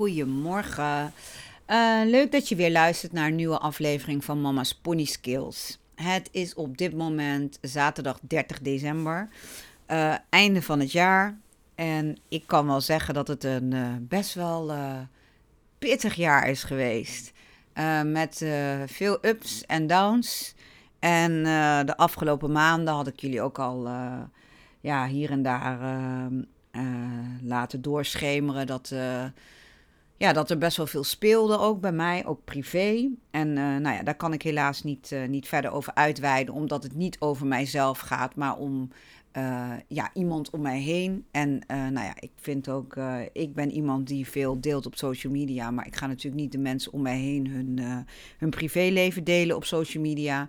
goedemorgen. Uh, leuk dat je weer luistert naar een nieuwe aflevering van Mama's Pony Skills. Het is op dit moment zaterdag 30 december, uh, einde van het jaar. En ik kan wel zeggen dat het een uh, best wel pittig jaar is geweest. met veel ups en downs. En de afgelopen maanden had ik jullie ook al ja, hier en daar laten doorschemeren dat ja, dat er best wel veel speelde ook bij mij, ook privé. En uh, nou ja, daar kan ik helaas niet, uh, niet verder over uitweiden, omdat het niet over mijzelf gaat, maar om uh, ja, iemand om mij heen. En nou ja, ik vind ook, ik ben iemand die veel deelt op social media, maar ik ga natuurlijk niet de mensen om mij heen hun, hun privéleven delen op social media.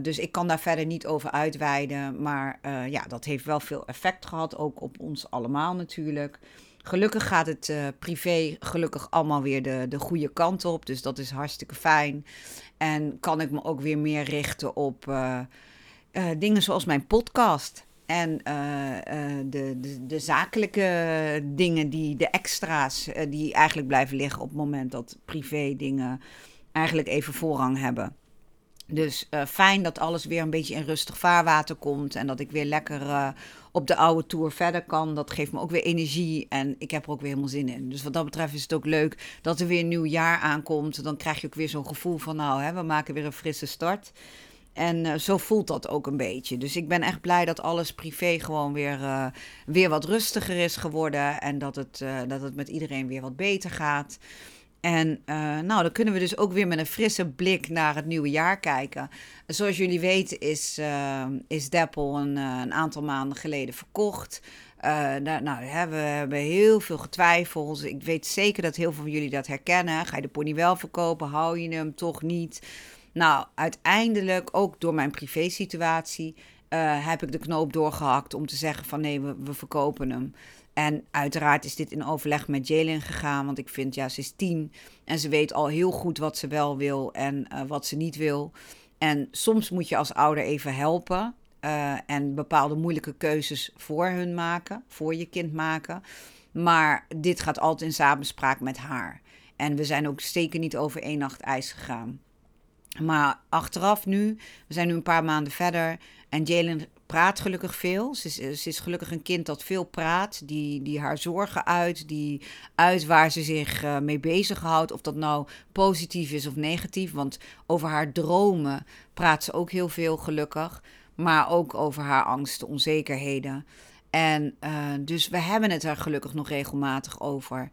dus ik kan daar verder niet over uitweiden. Maar ja, dat heeft wel veel effect gehad, ook op ons allemaal natuurlijk. Gelukkig gaat het uh, privé gelukkig allemaal weer de, de goede kant op. Dus dat is hartstikke fijn. En kan ik me ook weer meer richten op uh, uh, dingen zoals mijn podcast. En de, de, de, zakelijke dingen, die, de extra's, die eigenlijk blijven liggen op het moment dat privé dingen eigenlijk even voorrang hebben. Dus uh, fijn dat alles weer een beetje in rustig vaarwater komt. En dat ik weer lekker uh, op de oude tour verder kan. Dat geeft me ook weer energie. En ik heb er ook weer helemaal zin in. Dus wat dat betreft is het ook leuk dat er weer een nieuw jaar aankomt. Dan krijg je ook weer zo'n gevoel van: nou, hè, we maken weer een frisse start. En uh, zo voelt dat ook een beetje. Dus ik ben echt blij dat alles privé gewoon weer, weer wat rustiger is geworden. En dat het, dat het met iedereen weer wat beter gaat. En uh, nou, dan kunnen we dus ook weer met een frisse blik naar het nieuwe jaar kijken. Zoals jullie weten is, uh, is Deppel een, uh, een, aantal maanden geleden verkocht. Nou, we hebben heel veel getwijfeld. Ik weet zeker dat heel veel van jullie dat herkennen. Ga je de pony wel verkopen? Hou je hem toch niet? Nou, uiteindelijk, ook door mijn privésituatie, heb ik de knoop doorgehakt om te zeggen van nee, we, we verkopen hem. En uiteraard is dit in overleg met Jalen gegaan, want ik vind, ja, ze is tien en ze weet al heel goed wat ze wel wil en uh, wat ze niet wil. En soms moet je als ouder even helpen uh, en bepaalde moeilijke keuzes voor hun maken, voor je kind maken. Maar dit gaat altijd in samenspraak met haar. En we zijn ook zeker niet over één nacht ijs gegaan. Maar achteraf nu, we zijn nu een paar maanden verder en Jalen praat gelukkig veel. Ze is, is, gelukkig een kind dat veel praat, die, die haar zorgen uit, die uit waar ze zich uh, mee bezighoudt. Of dat nou positief is of negatief. Want over haar dromen praat ze ook heel veel, gelukkig. Maar ook over haar angsten, onzekerheden. En uh, dus we hebben het er gelukkig nog regelmatig over.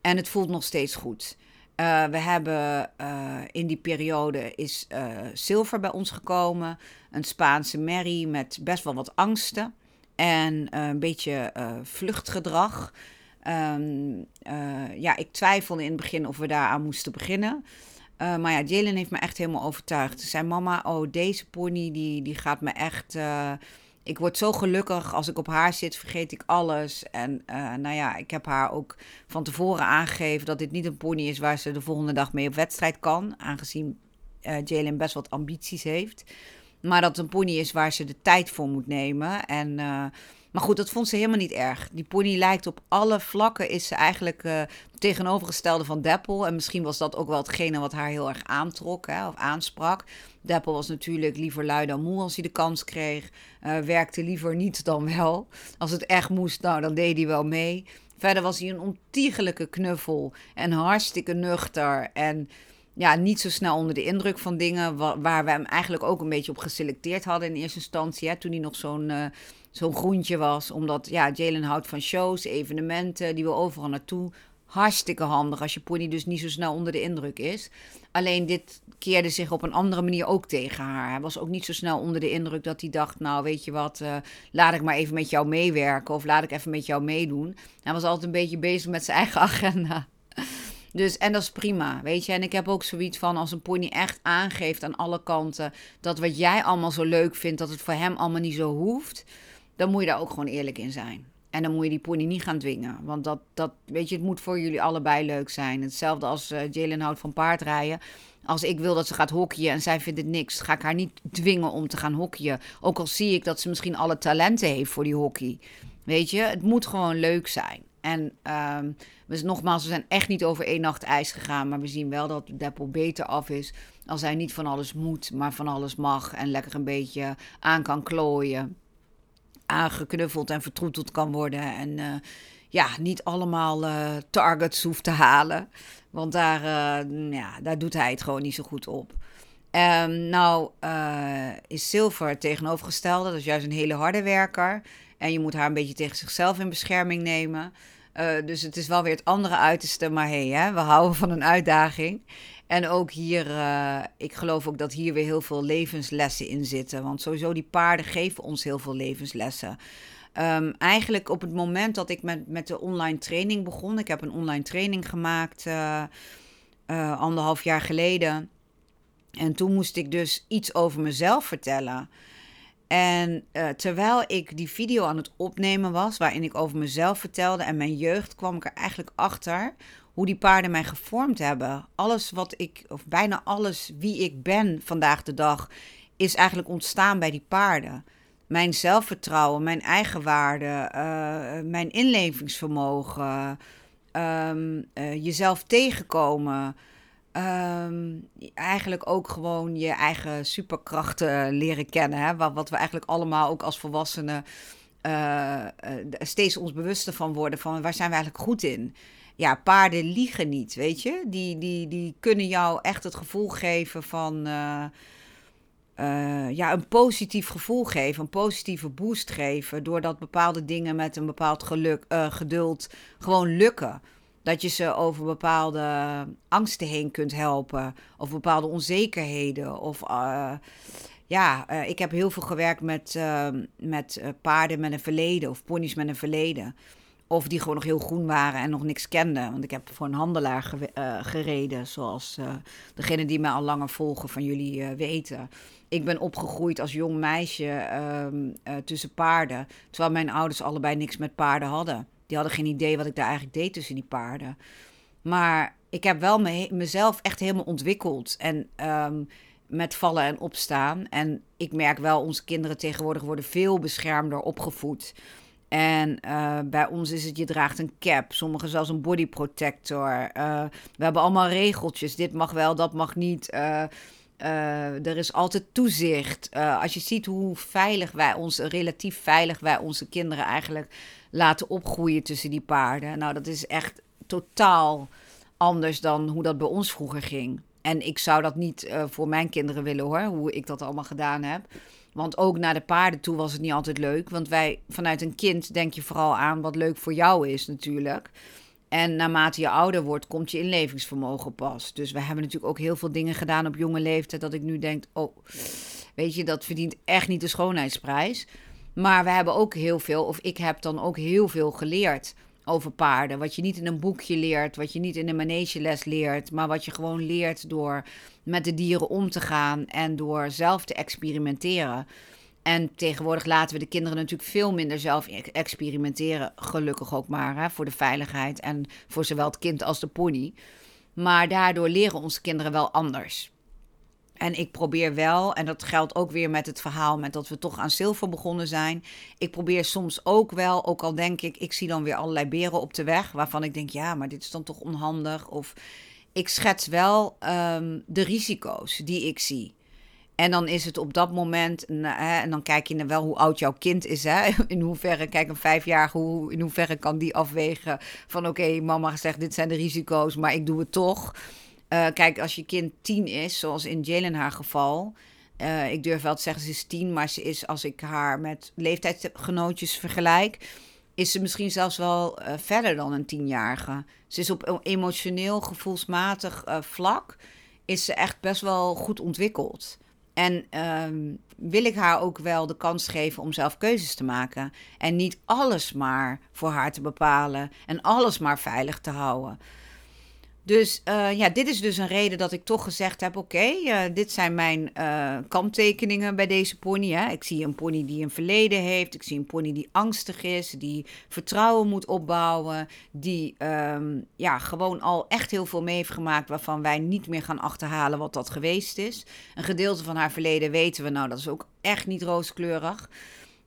En het voelt nog steeds goed. Uh, we hebben uh, in die periode is uh, Silver bij ons gekomen. Een Spaanse merrie met best wel wat angsten. En een beetje vluchtgedrag. Um, ja, ik twijfelde in het begin of we daaraan moesten beginnen. maar ja, Jalen heeft me echt helemaal overtuigd. Zei, mama, oh, deze pony die, die gaat me echt ik word zo gelukkig als ik op haar zit, vergeet ik alles. En uh, nou ja, ik heb haar ook van tevoren aangegeven dat dit niet een pony is waar ze de volgende dag mee op wedstrijd kan. Aangezien uh, Jalen best wat ambities heeft. Maar dat het een pony is waar ze de tijd voor moet nemen. En, uh, maar goed, dat vond ze helemaal niet erg. Die pony lijkt op alle vlakken, is ze eigenlijk uh, tegenovergestelde van Deppel. En misschien was dat ook wel hetgene wat haar heel erg aantrok hè, of aansprak. Deppel was natuurlijk liever lui dan moe als hij de kans kreeg. Uh, werkte liever niet dan wel. Als het echt moest, nou, dan deed hij wel mee. Verder was hij een ontiegelijke knuffel en hartstikke nuchter. En ja, niet zo snel onder de indruk van dingen waar we hem eigenlijk ook een beetje op geselecteerd hadden in eerste instantie. Hè, toen hij nog zo'n uh, zo'n groentje was. Omdat ja, Jalen houdt van shows, evenementen, die wil overal naartoe. Hartstikke handig als je pony dus niet zo snel onder de indruk is. Alleen dit keerde zich op een andere manier ook tegen haar. Hij was ook niet zo snel onder de indruk dat hij dacht: Nou, weet je wat, uh, laat ik maar even met jou meewerken of laat ik even met jou meedoen. Hij was altijd een beetje bezig met zijn eigen agenda. Dus, en dat is prima, weet je. En ik heb ook zoiets van, als een pony echt aangeeft aan alle kanten... dat wat jij allemaal zo leuk vindt, dat het voor hem allemaal niet zo hoeft... dan moet je daar ook gewoon eerlijk in zijn. En dan moet je die pony niet gaan dwingen. Want dat, dat weet je, het moet voor jullie allebei leuk zijn. Hetzelfde als uh, Jalen houdt van paardrijden. Als ik wil dat ze gaat hockeyen en zij vindt het niks, ga ik haar niet dwingen om te gaan hockeyen. Ook al zie ik dat ze misschien alle talenten heeft voor die hockey. Weet je, het moet gewoon leuk zijn. En dus nogmaals, we zijn echt niet over één nacht ijs gegaan. Maar we zien wel dat Deppel beter af is. Als hij niet van alles moet, maar van alles mag. En lekker een beetje aan kan klooien. Aangeknuffeld en vertroeteld kan worden. En uh, ja, niet allemaal uh, targets hoeft te halen. Want daar, uh, ja, daar doet hij het gewoon niet zo goed op. Um, nou is Silver tegenovergestelde. Dat is juist een hele harde werker. En je moet haar een beetje tegen zichzelf in bescherming nemen. Dus het is wel weer het andere uiterste. Maar hey, we houden van een uitdaging. En ook hier, uh, ik geloof ook dat hier weer heel veel levenslessen in zitten. Want sowieso die paarden geven ons heel veel levenslessen. Um, eigenlijk op het moment dat ik met, met de online training begon. Ik heb een online training gemaakt uh, anderhalf jaar geleden. En toen moest ik dus iets over mezelf vertellen. En terwijl ik die video aan het opnemen was, waarin ik over mezelf vertelde en mijn jeugd, kwam ik er eigenlijk achter hoe die paarden mij gevormd hebben. Alles wat ik, of bijna alles wie ik ben vandaag de dag, is eigenlijk ontstaan bij die paarden. Mijn zelfvertrouwen, mijn eigenwaarde, uh, mijn inlevingsvermogen, um, uh, jezelf tegenkomen. Um, eigenlijk ook gewoon je eigen superkrachten leren kennen. Hè? Wat, wat we eigenlijk allemaal ook als volwassenen uh, steeds ons bewuster van worden. Van waar zijn we eigenlijk goed in? Ja, paarden liegen niet, weet je. Die, die, die kunnen jou echt het gevoel geven van... Uh, ja, een positief gevoel geven, een positieve boost geven. Doordat bepaalde dingen met een bepaald geluk, geduld gewoon lukken. Dat je ze over bepaalde angsten heen kunt helpen. Of bepaalde onzekerheden. Of ja, ik heb heel veel gewerkt met, met paarden met een verleden. Of ponies met een verleden. Of die gewoon nog heel groen waren en nog niks kenden. Want ik heb voor een handelaar ge gereden. Zoals degene die mij al langer volgen van jullie weten. Ik ben opgegroeid als jong meisje ehm, tussen paarden. Terwijl mijn ouders allebei niks met paarden hadden. Die hadden geen idee wat ik daar eigenlijk deed tussen die paarden. Maar ik heb wel me, mezelf echt helemaal ontwikkeld. En um, met vallen en opstaan. En ik merk wel, onze kinderen tegenwoordig worden veel beschermder opgevoed. En uh, bij ons is het, je draagt een cap, sommigen zelfs een body protector. Uh, we hebben allemaal regeltjes, dit mag wel, dat mag niet. Uh, er is altijd toezicht. als je ziet hoe veilig wij ons, relatief veilig wij onze kinderen eigenlijk laten opgroeien tussen die paarden. Nou, dat is echt totaal anders dan hoe dat bij ons vroeger ging. En ik zou dat niet uh, voor mijn kinderen willen hoor, hoe ik dat allemaal gedaan heb. Want ook naar de paarden toe was het niet altijd leuk. Want wij, vanuit een kind denk je vooral aan wat leuk voor jou is natuurlijk. En naarmate je ouder wordt, komt je inlevingsvermogen pas. Dus we hebben natuurlijk ook heel veel dingen gedaan op jonge leeftijd. Dat ik nu denk, oh, weet je, dat verdient echt niet de schoonheidsprijs. Maar we hebben ook heel veel, of ik heb dan ook heel veel geleerd over paarden. Wat je niet in een boekje leert, wat je niet in een manegeles leert, maar wat je gewoon leert door met de dieren om te gaan en door zelf te experimenteren. En tegenwoordig laten we de kinderen natuurlijk veel minder zelf experimenteren. Gelukkig ook maar, hè, voor de veiligheid en voor zowel het kind als de pony. Maar daardoor leren onze kinderen wel anders. En ik probeer wel, en dat geldt ook weer met het verhaal met dat we toch aan zilver begonnen zijn. Ik probeer soms ook wel, ook al denk ik, ik zie dan weer allerlei beren op de weg, waarvan ik denk, ja, maar dit is dan toch onhandig. Of ik schets wel um, de risico's die ik zie. En dan is het op dat moment, en dan kijk je naar wel hoe oud jouw kind is. Hè? In hoeverre, kijk een vijfjarige, hoe, in hoeverre kan die afwegen van oké, mama zegt dit zijn de risico's, maar ik doe het toch. Uh, kijk, als je kind tien is, zoals in Jalen haar geval. Uh, ik durf wel te zeggen, ze is tien, maar ze is, als ik haar met leeftijdsgenootjes vergelijk, is ze misschien zelfs wel uh, verder dan een tienjarige. Ze is op emotioneel, gevoelsmatig vlak, is ze echt best wel goed ontwikkeld. En ehm, wil ik haar ook wel de kans geven om zelf keuzes te maken. En niet alles maar voor haar te bepalen en alles maar veilig te houden. Dus uh, ja, dit is dus een reden dat ik toch gezegd heb: oké, uh, dit zijn mijn uh, kanttekeningen bij deze pony. Hè. Ik zie een pony die een verleden heeft. Ik zie een pony die angstig is, die vertrouwen moet opbouwen. Die um, ja, gewoon al echt heel veel mee heeft gemaakt waarvan wij niet meer gaan achterhalen wat dat geweest is. Een gedeelte van haar verleden weten we, nou, dat is ook echt niet rooskleurig.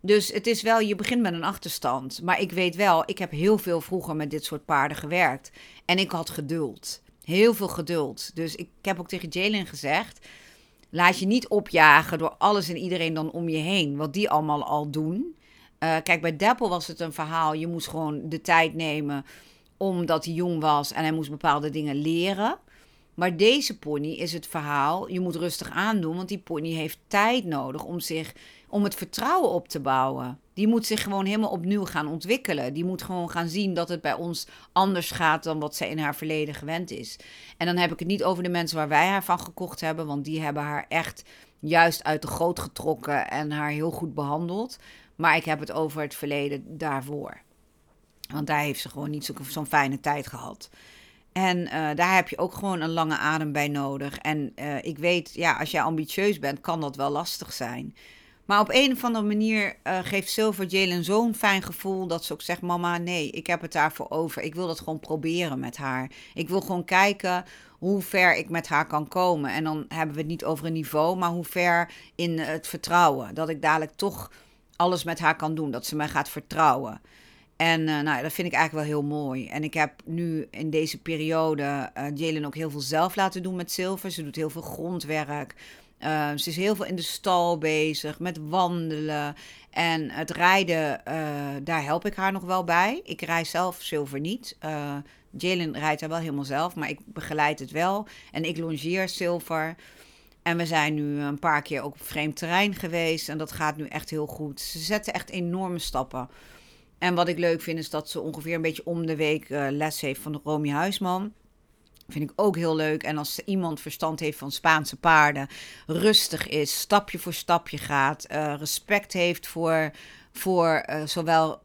Dus het is wel, je begint met een achterstand. Maar ik weet wel, ik heb heel veel vroeger met dit soort paarden gewerkt. En ik had geduld. Heel veel geduld. Dus ik, heb ook tegen Jalen gezegd: laat je niet opjagen door alles en iedereen dan om je heen. Wat die allemaal al doen. Uh, kijk, bij Deppel was het een verhaal. Je moest gewoon de tijd nemen omdat hij jong was en hij moest bepaalde dingen leren. Maar deze pony is het verhaal, je moet rustig aandoen, want die pony heeft tijd nodig om, zich, om het vertrouwen op te bouwen. Die moet zich gewoon helemaal opnieuw gaan ontwikkelen. Die moet gewoon gaan zien dat het bij ons anders gaat dan wat zij in haar verleden gewend is. En dan heb ik het niet over de mensen waar wij haar van gekocht hebben, want die hebben haar echt juist uit de goot getrokken en haar heel goed behandeld. Maar ik heb het over het verleden daarvoor. Want daar heeft ze gewoon niet zo'n fijne tijd gehad. En uh, daar heb je ook gewoon een lange adem bij nodig. En uh, ik weet, ja, als jij ambitieus bent, kan dat wel lastig zijn. Maar op een of andere manier uh, geeft Silver Jalen zo'n fijn gevoel dat ze ook zegt: Mama, nee, ik heb het daarvoor over. Ik wil dat gewoon proberen met haar. Ik wil gewoon kijken hoe ver ik met haar kan komen. En dan hebben we het niet over een niveau, maar hoe ver in het vertrouwen. Dat ik dadelijk toch alles met haar kan doen. Dat ze mij gaat vertrouwen. En uh, nou, dat vind ik eigenlijk wel heel mooi. En ik heb nu in deze periode uh, Jalen ook heel veel zelf laten doen met Silver. Ze doet heel veel grondwerk. Uh, ze is heel veel in de stal bezig, met wandelen. En het rijden, daar help ik haar nog wel bij. Ik rij zelf Silver niet. Jalen rijdt haar wel helemaal zelf, maar ik begeleid het wel. En ik longeer Silver. En we zijn nu een paar keer ook op vreemd terrein geweest. En dat gaat nu echt heel goed. Ze zetten echt enorme stappen. En wat ik leuk vind is dat ze ongeveer een beetje om de week uh, les heeft van de Romy Huisman. Vind ik ook heel leuk. En als iemand verstand heeft van Spaanse paarden, rustig is, stapje voor stapje gaat, uh, respect heeft voor, voor uh, zowel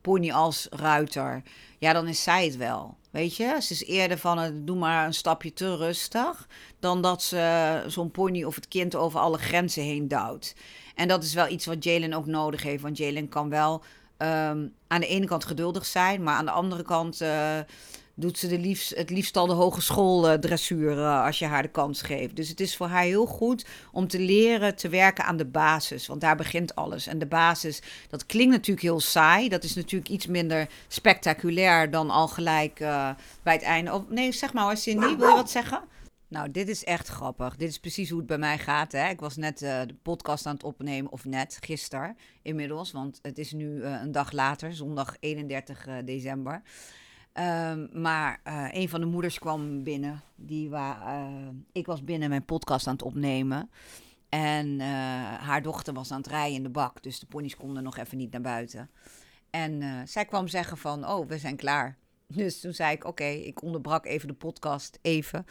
pony als ruiter, ja, dan is zij het wel. Weet je, ze is eerder van het doe maar een stapje te rustig, dan dat ze zo'n pony of het kind over alle grenzen heen duwt. En dat is wel iets wat Jalen ook nodig heeft, want Jalen kan wel um, aan de ene kant geduldig zijn, maar aan de andere kant uh, doet ze de liefst, het liefst al de hogeschool dressuur uh, als je haar de kans geeft. Dus het is voor haar heel goed om te leren te werken aan de basis, want daar begint alles. En de basis, dat klinkt natuurlijk heel saai, dat is natuurlijk iets minder spectaculair dan al gelijk uh, bij het einde. Nee, zeg maar hoor, Cindy, wil je wat zeggen? Nou, dit is echt grappig. Dit is precies hoe het bij mij gaat. Hè? Ik was net uh, de podcast aan het opnemen, of net, gisteren inmiddels. Want het is nu uh, een dag later, zondag 31 uh, december. Um, maar een van de moeders kwam binnen. Die wa ik was binnen mijn podcast aan het opnemen. En haar dochter was aan het rijden in de bak. Dus de ponies konden nog even niet naar buiten. En zij kwam zeggen van, oh, we zijn klaar. Dus toen zei ik, oké, ik onderbrak even de podcast, even.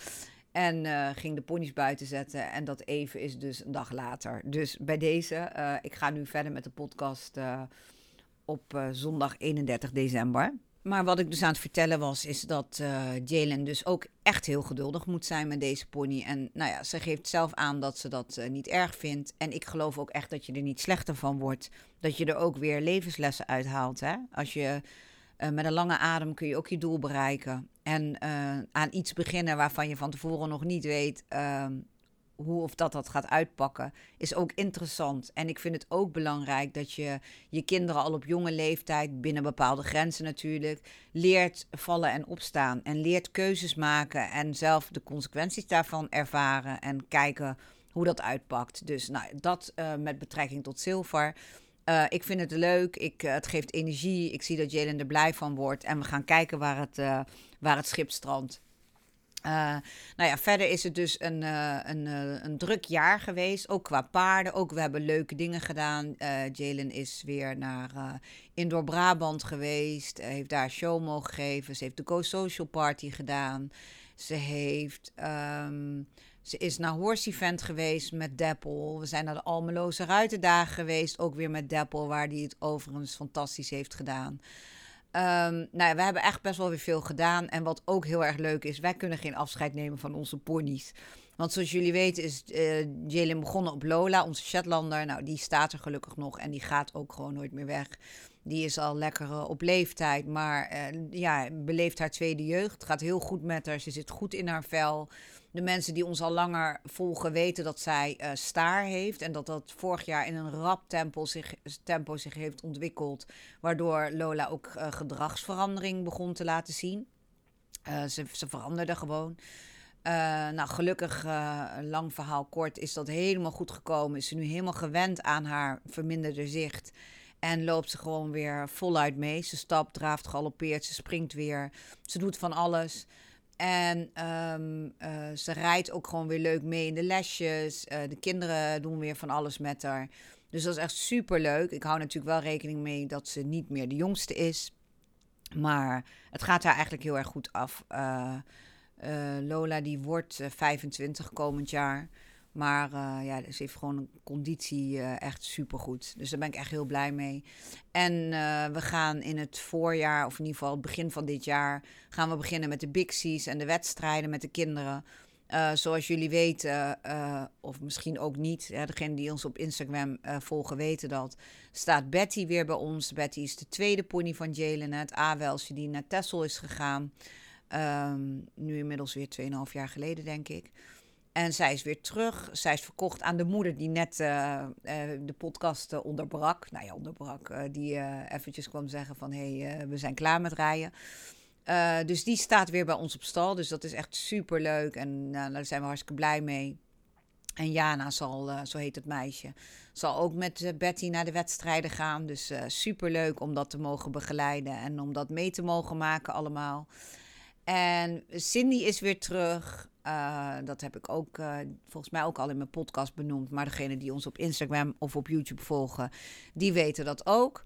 En uh, ging de ponies buiten zetten. En dat even is dus een dag later. Dus bij deze, uh, ik ga nu verder met de podcast uh, op zondag 31 december. Maar wat ik dus aan het vertellen was, is dat Jalen dus ook echt heel geduldig moet zijn met deze pony. En nou ja, ze geeft zelf aan dat ze dat niet erg vindt. En ik geloof ook echt dat je er niet slechter van wordt. Dat je er ook weer levenslessen uithaalt. Hè? Als je uh, met een lange adem kun je ook je doel bereiken. En uh, aan iets beginnen waarvan je van tevoren nog niet weet uh, hoe of dat dat gaat uitpakken, is ook interessant. En ik vind het ook belangrijk dat je je kinderen al op jonge leeftijd, binnen bepaalde grenzen natuurlijk, leert vallen en opstaan. En leert keuzes maken en zelf de consequenties daarvan ervaren en kijken hoe dat uitpakt. Dus nou, dat uh, met betrekking tot zilver. Uh, ik vind het leuk, ik, uh, het geeft energie. Ik zie dat Jalen er blij van wordt. En we gaan kijken waar het, uh, waar het schip strandt. nou ja, verder is het dus een, een, een druk jaar geweest. Ook qua paarden. Ook we hebben leuke dingen gedaan. Jalen is weer naar Indoor Brabant geweest. heeft daar show mogen geven. Ze heeft de Go Social Party gedaan. Ze heeft. Um, ze is naar Horse Event geweest met Deppel. We zijn naar de Almeloze Ruitendagen geweest, ook weer met Deppel, waar die het overigens fantastisch heeft gedaan. Um, nou ja, we hebben echt best wel weer veel gedaan. En wat ook heel erg leuk is, wij kunnen geen afscheid nemen van onze ponies. Want zoals jullie weten is uh, begonnen op Lola, onze Shetlander. Nou, die staat er gelukkig nog en die gaat ook gewoon nooit meer weg. Die is al lekker op leeftijd, maar ja, beleeft haar tweede jeugd. Het gaat heel goed met haar. Ze zit goed in haar vel. De mensen die ons al langer volgen weten dat zij uh, staar heeft. En dat dat vorig jaar in een rap tempo zich, tempo zich heeft ontwikkeld. Waardoor Lola ook uh, gedragsverandering begon te laten zien. Uh, ze, ze veranderde gewoon. nou, gelukkig, lang verhaal kort, is dat helemaal goed gekomen. Is ze nu helemaal gewend aan haar verminderde zicht. En loopt ze gewoon weer voluit mee. Ze stapt, draaft, galoppeert, ze springt weer. Ze doet van alles. En ehm, eh, ze rijdt ook gewoon weer leuk mee in de lesjes. Uh, de kinderen doen weer van alles met haar. Dus dat is echt super leuk. Ik hou natuurlijk wel rekening mee dat ze niet meer de jongste is. Maar het gaat haar eigenlijk heel erg goed af. Uh, Lola die wordt 25 komend jaar. Maar uh, ja, ze heeft gewoon een conditie uh, echt supergoed. Dus daar ben ik echt heel blij mee. En uh, we gaan in het voorjaar, of in ieder geval het begin van dit jaar, gaan we beginnen met de Bixies en de wedstrijden met de kinderen. zoals jullie weten, of misschien ook niet, ja, degenen die ons op Instagram volgen weten dat, staat Betty weer bij ons. Betty is de tweede pony van Jalen, het A-welsje die naar Tessel is gegaan. Um, nu inmiddels weer 2,5 jaar geleden, denk ik. En zij is weer terug. Zij is verkocht aan de moeder die net uh, uh, de podcast uh, onderbrak. Nou ja, onderbrak. die eventjes kwam zeggen van... hé, hey, we zijn klaar met rijden. dus die staat weer bij ons op stal. Dus dat is echt super leuk. En nou, daar zijn we hartstikke blij mee. En Jana zal, zo heet het meisje, zal ook met Betty naar de wedstrijden gaan. Dus super leuk om dat te mogen begeleiden en om dat mee te mogen maken allemaal. En Cindy is weer terug. Uh, dat heb ik ook uh, volgens mij ook al in mijn podcast benoemd. Maar degene die ons op Instagram of op YouTube volgen, die weten dat ook.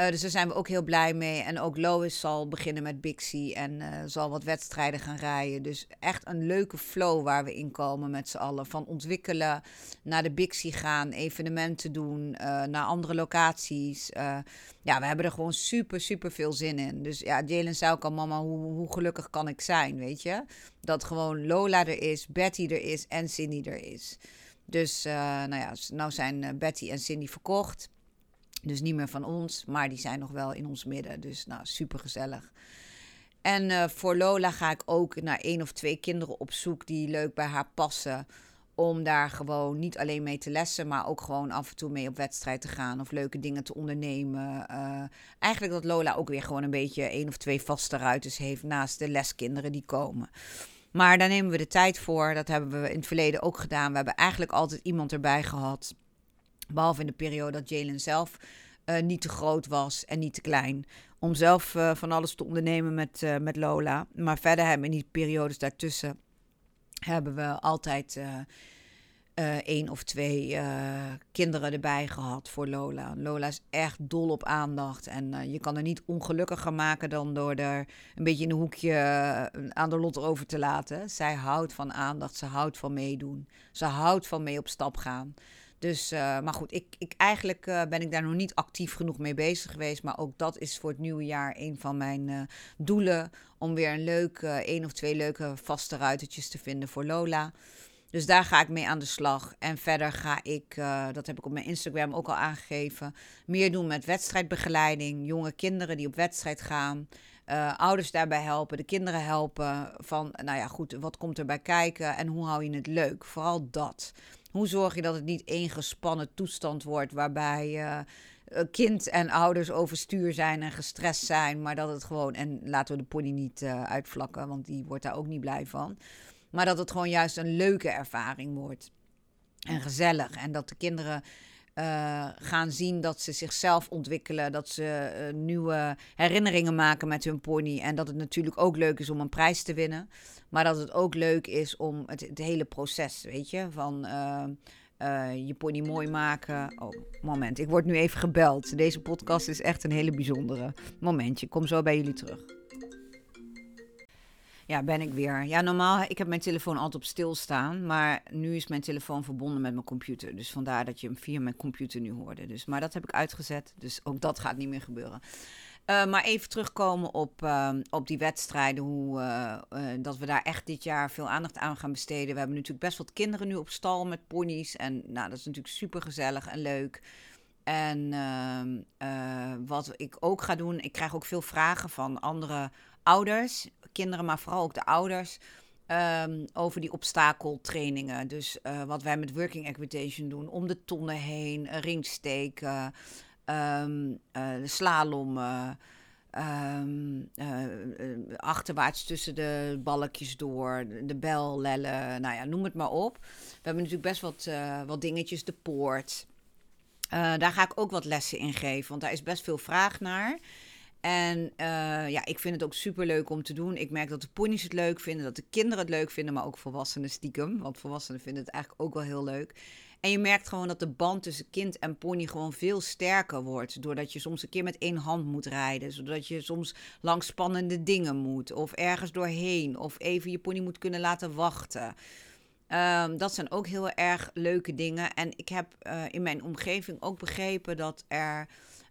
Uh, dus daar zijn we ook heel blij mee. En ook Lois zal beginnen met Bixie en uh, zal wat wedstrijden gaan rijden. Dus echt een leuke flow waar we in komen met z'n allen. Van ontwikkelen naar de Bixie gaan, evenementen doen, uh, naar andere locaties. ja, we hebben er gewoon super, super veel zin in. Dus ja, Jalen zei ook al, mama, hoe, hoe gelukkig kan ik zijn, weet je? Dat gewoon Lola er is, Betty er is en Cindy er is. Dus nou ja, nou zijn Betty en Cindy verkocht. Dus niet meer van ons, maar die zijn nog wel in ons midden. Dus nou, super gezellig. En uh, voor Lola ga ik ook naar één of twee kinderen op zoek die leuk bij haar passen. Om daar gewoon niet alleen mee te lessen, maar ook gewoon af en toe mee op wedstrijd te gaan of leuke dingen te ondernemen. Uh, eigenlijk dat Lola ook weer gewoon een beetje één of twee vaste ruiters heeft naast de leskinderen die komen. Maar daar nemen we de tijd voor. Dat hebben we in het verleden ook gedaan. We hebben eigenlijk altijd iemand erbij gehad Behalve in de periode dat Jalen zelf uh, niet te groot was en niet te klein. Om zelf uh, van alles te ondernemen met, uh, met Lola. Maar verder hebben we in die periodes daartussen hebben we altijd één of twee kinderen erbij gehad voor Lola. Lola is echt dol op aandacht. En je kan er niet ongelukkiger maken dan door er een beetje in een hoekje aan de lot over te laten. Zij houdt van aandacht, ze houdt van meedoen. Ze houdt van mee op stap gaan. Dus, uh, maar goed, ik, ik, eigenlijk uh, ben ik daar nog niet actief genoeg mee bezig geweest. Maar ook dat is voor het nieuwe jaar een van mijn uh, doelen. Om weer een leuk, één of twee leuke vaste ruitertjes te vinden voor Lola. Dus daar ga ik mee aan de slag. En verder ga ik, dat heb ik op mijn Instagram ook al aangegeven, meer doen met wedstrijdbegeleiding. Jonge kinderen die op wedstrijd gaan. ouders daarbij helpen, de kinderen helpen. Van, nou ja, goed, wat komt erbij kijken en hoe hou je het leuk? Vooral dat. Hoe zorg je dat het niet één gespannen toestand wordt waarbij uh, kind en ouders overstuur zijn en gestrest zijn, maar dat het gewoon, en laten we de pony niet uh, uitvlakken, want die wordt daar ook niet blij van, maar dat het gewoon juist een leuke ervaring wordt en gezellig en dat de kinderen gaan zien dat ze zichzelf ontwikkelen, dat ze nieuwe herinneringen maken met hun pony. En dat het natuurlijk ook leuk is om een prijs te winnen. Maar dat het ook leuk is om het, hele proces, weet je, van uh, je pony mooi maken. Oh, moment, ik word nu even gebeld. Deze podcast is echt een hele bijzondere. Momentje, kom zo bij jullie terug. Ja, ben ik weer. Ja, normaal, ik heb mijn telefoon altijd op stil staan, maar nu is mijn telefoon verbonden met mijn computer. Dus vandaar dat je hem via mijn computer nu hoorde. Dus, maar dat heb ik uitgezet, dus ook dat gaat niet meer gebeuren. Uh, maar even terugkomen op, uh, op die wedstrijden, hoe, uh, dat we daar echt dit jaar veel aandacht aan gaan besteden. We hebben natuurlijk best wat kinderen nu op stal met ponies en nou, dat is natuurlijk super gezellig en leuk. En ehm, eh, wat ik ook ga doen, ik krijg ook veel vragen van andere ouders, kinderen, maar vooral ook de ouders. Ehm, over die obstakeltrainingen. Dus wat wij met working equitation doen, om de tonnen heen, ringsteken, um, uh, slalom, um, achterwaarts tussen de balkjes door, de bel, lellen, nou ja, noem het maar op. We hebben natuurlijk best wat, wat dingetjes, de poort. daar ga ik ook wat lessen in geven, want daar is best veel vraag naar. En ja, ik vind het ook super leuk om te doen. Ik merk dat de ponies het leuk vinden, dat de kinderen het leuk vinden, maar ook volwassenen stiekem. Want volwassenen vinden het eigenlijk ook wel heel leuk. En je merkt gewoon dat de band tussen kind en pony gewoon veel sterker wordt. Doordat je soms een keer met één hand moet rijden. Zodat je soms langs spannende dingen moet. Of ergens doorheen. Of even je pony moet kunnen laten wachten. Um, dat zijn ook heel erg leuke dingen. En ik heb uh, in mijn omgeving ook begrepen dat er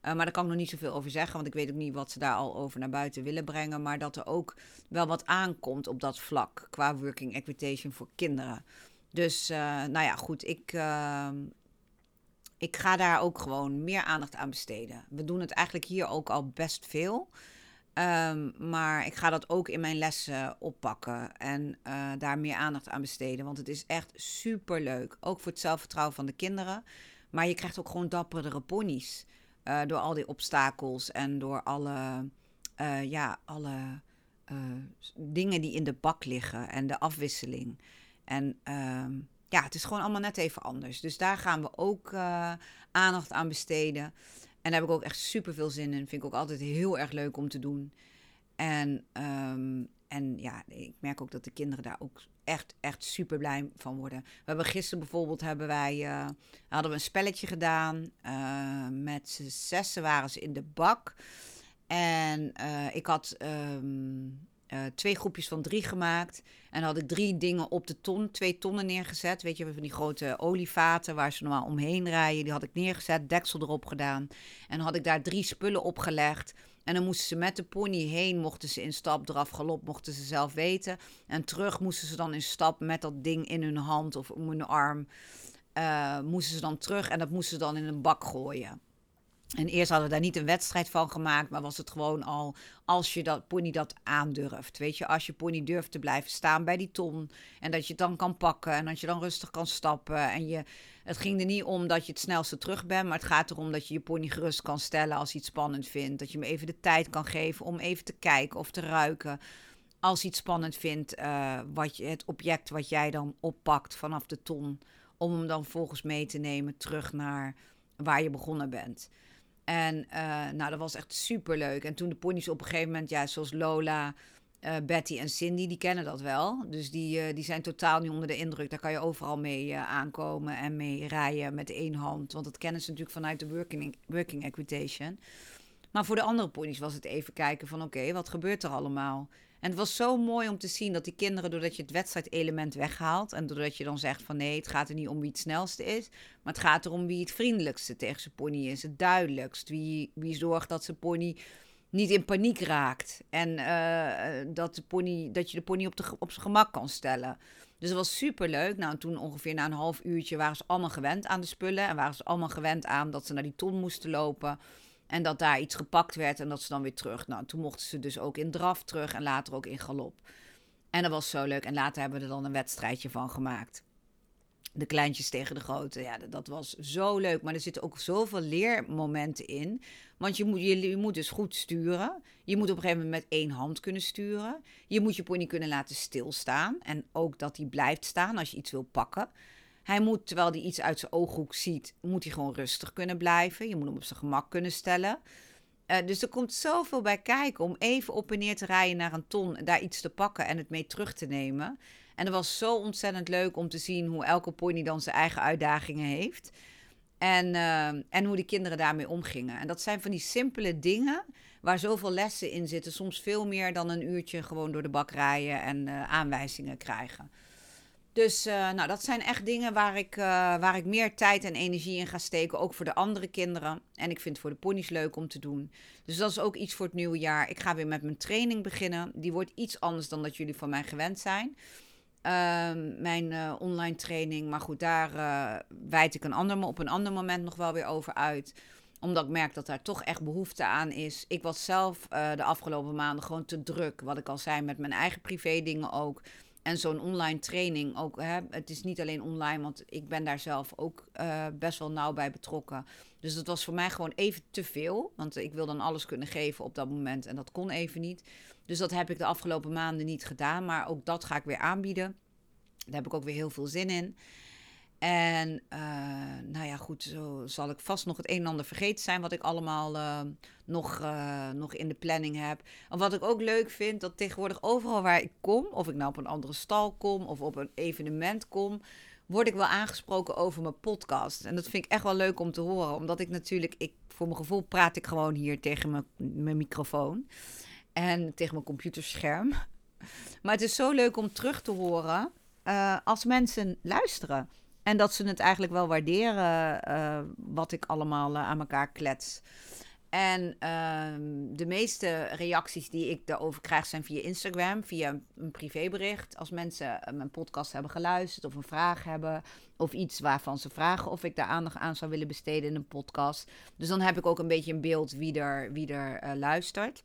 uh, maar daar kan ik nog niet zoveel over zeggen, want ik weet ook niet wat ze daar al over naar buiten willen brengen. Maar dat er ook wel wat aankomt op dat vlak qua working equitation voor kinderen. Dus uh, nou ja, goed, ik, uh, ik ga daar ook gewoon meer aandacht aan besteden. We doen het eigenlijk hier ook al best veel. Um, maar ik ga dat ook in mijn lessen oppakken en uh, daar meer aandacht aan besteden. Want het is echt super leuk. Ook voor het zelfvertrouwen van de kinderen. Maar je krijgt ook gewoon dapperdere ponies. Uh, door al die obstakels en door alle, ja, alle dingen die in de bak liggen en de afwisseling. En ehm, ja, het is gewoon allemaal net even anders. Dus daar gaan we ook aandacht aan besteden. En daar heb ik ook echt super veel zin in. Vind ik ook altijd heel erg leuk om te doen. En um, en ja, ik merk ook dat de kinderen daar ook echt, echt super blij van worden. We hebben gisteren bijvoorbeeld hebben wij, uh, hadden we een spelletje gedaan. Uh, met z'n zessen waren ze in de bak. En ik had um, twee groepjes van drie gemaakt. En had ik drie dingen op de ton, twee tonnen neergezet. Weet je, van die grote olievaten waar ze normaal omheen rijden. Die had ik neergezet, deksel erop gedaan. En had ik daar drie spullen op gelegd. En dan moesten ze met de pony heen, mochten ze in stap, draf, galop, mochten ze zelf weten. En terug moesten ze dan in stap met dat ding in hun hand of om hun arm. Uh, moesten ze dan terug en dat moesten ze dan in een bak gooien. En eerst hadden we daar niet een wedstrijd van gemaakt, maar was het gewoon al als je dat pony dat aandurft. Weet je, als je pony durft te blijven staan bij die ton en dat je het dan kan pakken en dat je dan rustig kan stappen. En je, het ging er niet om dat je het snelste terug bent, maar het gaat erom dat je je pony gerust kan stellen als hij het spannend vindt. Dat je hem even de tijd kan geven om even te kijken of te ruiken. Als hij het spannend vindt, uh, wat je, het object wat jij dan oppakt vanaf de ton, om hem dan volgens mee te nemen terug naar waar je begonnen bent. En uh, nou, dat was echt super leuk. En toen de ponies op een gegeven moment, ja, zoals Lola, uh, Betty en Cindy, die kennen dat wel. Dus die, uh, die zijn totaal niet onder de indruk. Daar kan je overal mee aankomen en mee rijden met één hand. Want dat kennen ze natuurlijk vanuit de working, working equitation. Maar voor de andere ponies was het even kijken van oké, wat gebeurt er allemaal? En het was zo mooi om te zien dat die kinderen, doordat je het wedstrijdelement weghaalt. En doordat je dan zegt van nee, het gaat er niet om wie het snelste is. Maar het gaat erom wie het vriendelijkste tegen zijn pony is. Het duidelijkst. Wie, wie zorgt dat zijn pony niet in paniek raakt. En uh, dat, de pony, dat je de pony op, de, op zijn gemak kan stellen. Dus dat was super leuk. Nou, toen ongeveer na een half uurtje waren ze allemaal gewend aan de spullen. En waren ze allemaal gewend aan dat ze naar die ton moesten lopen. En dat daar iets gepakt werd en dat ze dan weer terug. Nou, toen mochten ze dus ook in draf terug en later ook in galop. En dat was zo leuk. En later hebben we er dan een wedstrijdje van gemaakt. De kleintjes tegen de grote. Ja, dat was zo leuk. Maar er zitten ook zoveel leermomenten in. Want je moet, je, je moet dus goed sturen. Je moet op een gegeven moment met één hand kunnen sturen. Je moet je pony kunnen laten stilstaan. En ook dat hij blijft staan als je iets wil pakken. Hij moet, terwijl hij iets uit zijn ooghoek ziet, moet hij gewoon rustig kunnen blijven. Je moet hem op zijn gemak kunnen stellen. Uh, dus er komt zoveel bij kijken om even op en neer te rijden naar een ton, daar iets te pakken en het mee terug te nemen. En het was zo ontzettend leuk om te zien hoe elke pony dan zijn eigen uitdagingen heeft. En, uh, en hoe die kinderen daarmee omgingen. En dat zijn van die simpele dingen waar zoveel lessen in zitten. Soms veel meer dan een uurtje gewoon door de bak rijden en uh, aanwijzingen krijgen. Dus uh, nou, dat zijn echt dingen waar ik, uh, waar ik meer tijd en energie in ga steken. Ook voor de andere kinderen. En ik vind het voor de ponies leuk om te doen. Dus dat is ook iets voor het nieuwe jaar. Ik ga weer met mijn training beginnen. Die wordt iets anders dan dat jullie van mij gewend zijn. Ehm, mijn uh, online training. Maar goed, daar wijd ik een ander, op een ander moment nog wel weer over uit. Omdat ik merk dat daar toch echt behoefte aan is. Ik was zelf de afgelopen maanden gewoon te druk. Wat ik al zei, met mijn eigen privé dingen ook. En zo'n online training ook. Hè, het is niet alleen online, want ik ben daar zelf ook best wel nauw bij betrokken. Dus dat was voor mij gewoon even te veel. Want ik wil dan alles kunnen geven op dat moment. En dat kon even niet. Dus dat heb ik de afgelopen maanden niet gedaan. Maar ook dat ga ik weer aanbieden. Daar heb ik ook weer heel veel zin in. En uh, nou ja, goed, zo zal ik vast nog het een en ander vergeten zijn wat ik allemaal uh, nog, uh, nog in de planning heb. En wat ik ook leuk vind, dat tegenwoordig overal waar ik kom, of ik nou op een andere stal kom of op een evenement kom, word ik wel aangesproken over mijn podcast. En dat vind ik echt wel leuk om te horen, omdat ik natuurlijk, ik, voor mijn gevoel praat ik gewoon hier tegen mijn, mijn microfoon en tegen mijn computerscherm. Maar het is zo leuk om terug te horen als mensen luisteren. En dat ze het eigenlijk wel waarderen uh, wat ik allemaal uh, aan elkaar klets. En ehm, de meeste reacties die ik daarover krijg zijn via Instagram, via een privébericht. Als mensen mijn podcast hebben geluisterd of een vraag hebben of iets waarvan ze vragen of ik daar aandacht aan zou willen besteden in een podcast. Dus dan heb ik ook een beetje een beeld wie er, wie er luistert.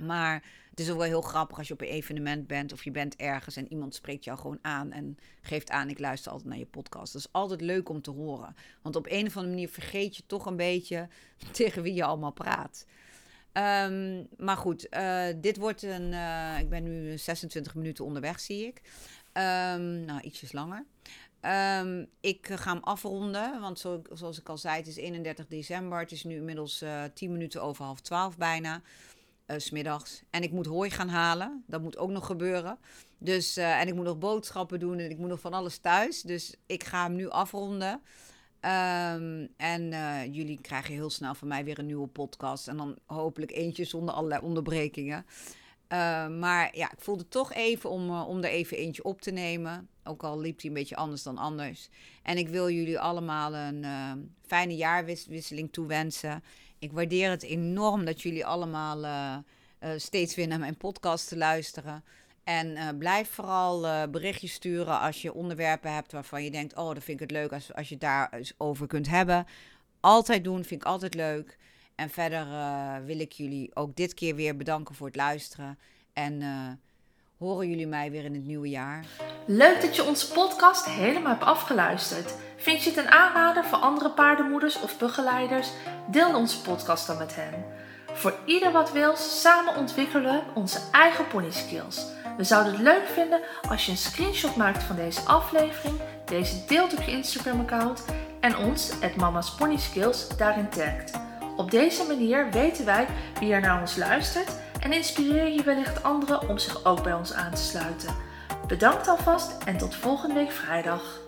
Maar het is ook wel heel grappig als je op een evenement bent of je bent ergens en iemand spreekt jou gewoon aan en geeft aan: ik luister altijd naar je podcast. Dat is altijd leuk om te horen. Want op een of andere manier vergeet je toch een beetje tegen wie je allemaal praat. Ehm, maar goed, uh, dit wordt een. Uh, ik ben nu 26 minuten onderweg, zie ik. Um, nou, ietsjes langer. Um, ik ga hem afronden, want zo, zoals ik al zei, het is 31 december. Het is nu inmiddels uh, eh, 10 minuten over half 12 bijna uh, smiddags. En ik moet hooi gaan halen. Dat moet ook nog gebeuren. Dus, uh, en ik moet nog boodschappen doen en ik moet nog van alles thuis. Dus ik ga hem nu afronden. Um, en uh, jullie krijgen heel snel van mij weer een nieuwe podcast. En dan hopelijk eentje zonder allerlei onderbrekingen. Uh, maar ja, ik voelde toch even om, om er even eentje op te nemen. Ook al liep hij een beetje anders dan anders. En ik wil jullie allemaal een fijne jaarwisseling toewensen. Ik waardeer het enorm dat jullie allemaal uh, uh, steeds weer naar mijn podcast te luisteren. En uh, blijf vooral berichtjes sturen als je onderwerpen hebt waarvan je denkt: Oh, dat vind ik het leuk als, als je het daar over kunt hebben. Altijd doen, vind ik altijd leuk. En verder wil ik jullie ook dit keer weer bedanken voor het luisteren. En horen jullie mij weer in het nieuwe jaar. Leuk dat je onze podcast helemaal hebt afgeluisterd. Vind je het een aanrader voor andere paardenmoeders of begeleiders? Deel onze podcast dan met hen. Voor ieder wat wil, samen ontwikkelen we onze eigen pony skills. We zouden het leuk vinden als je een screenshot maakt van deze aflevering, deze deelt op je Instagram account en ons, het Mama's Pony Skills, daarin tagt. Op deze manier weten wij wie er naar ons luistert en inspireer je wellicht anderen om zich ook bij ons aan te sluiten. Bedankt alvast en tot volgende week vrijdag.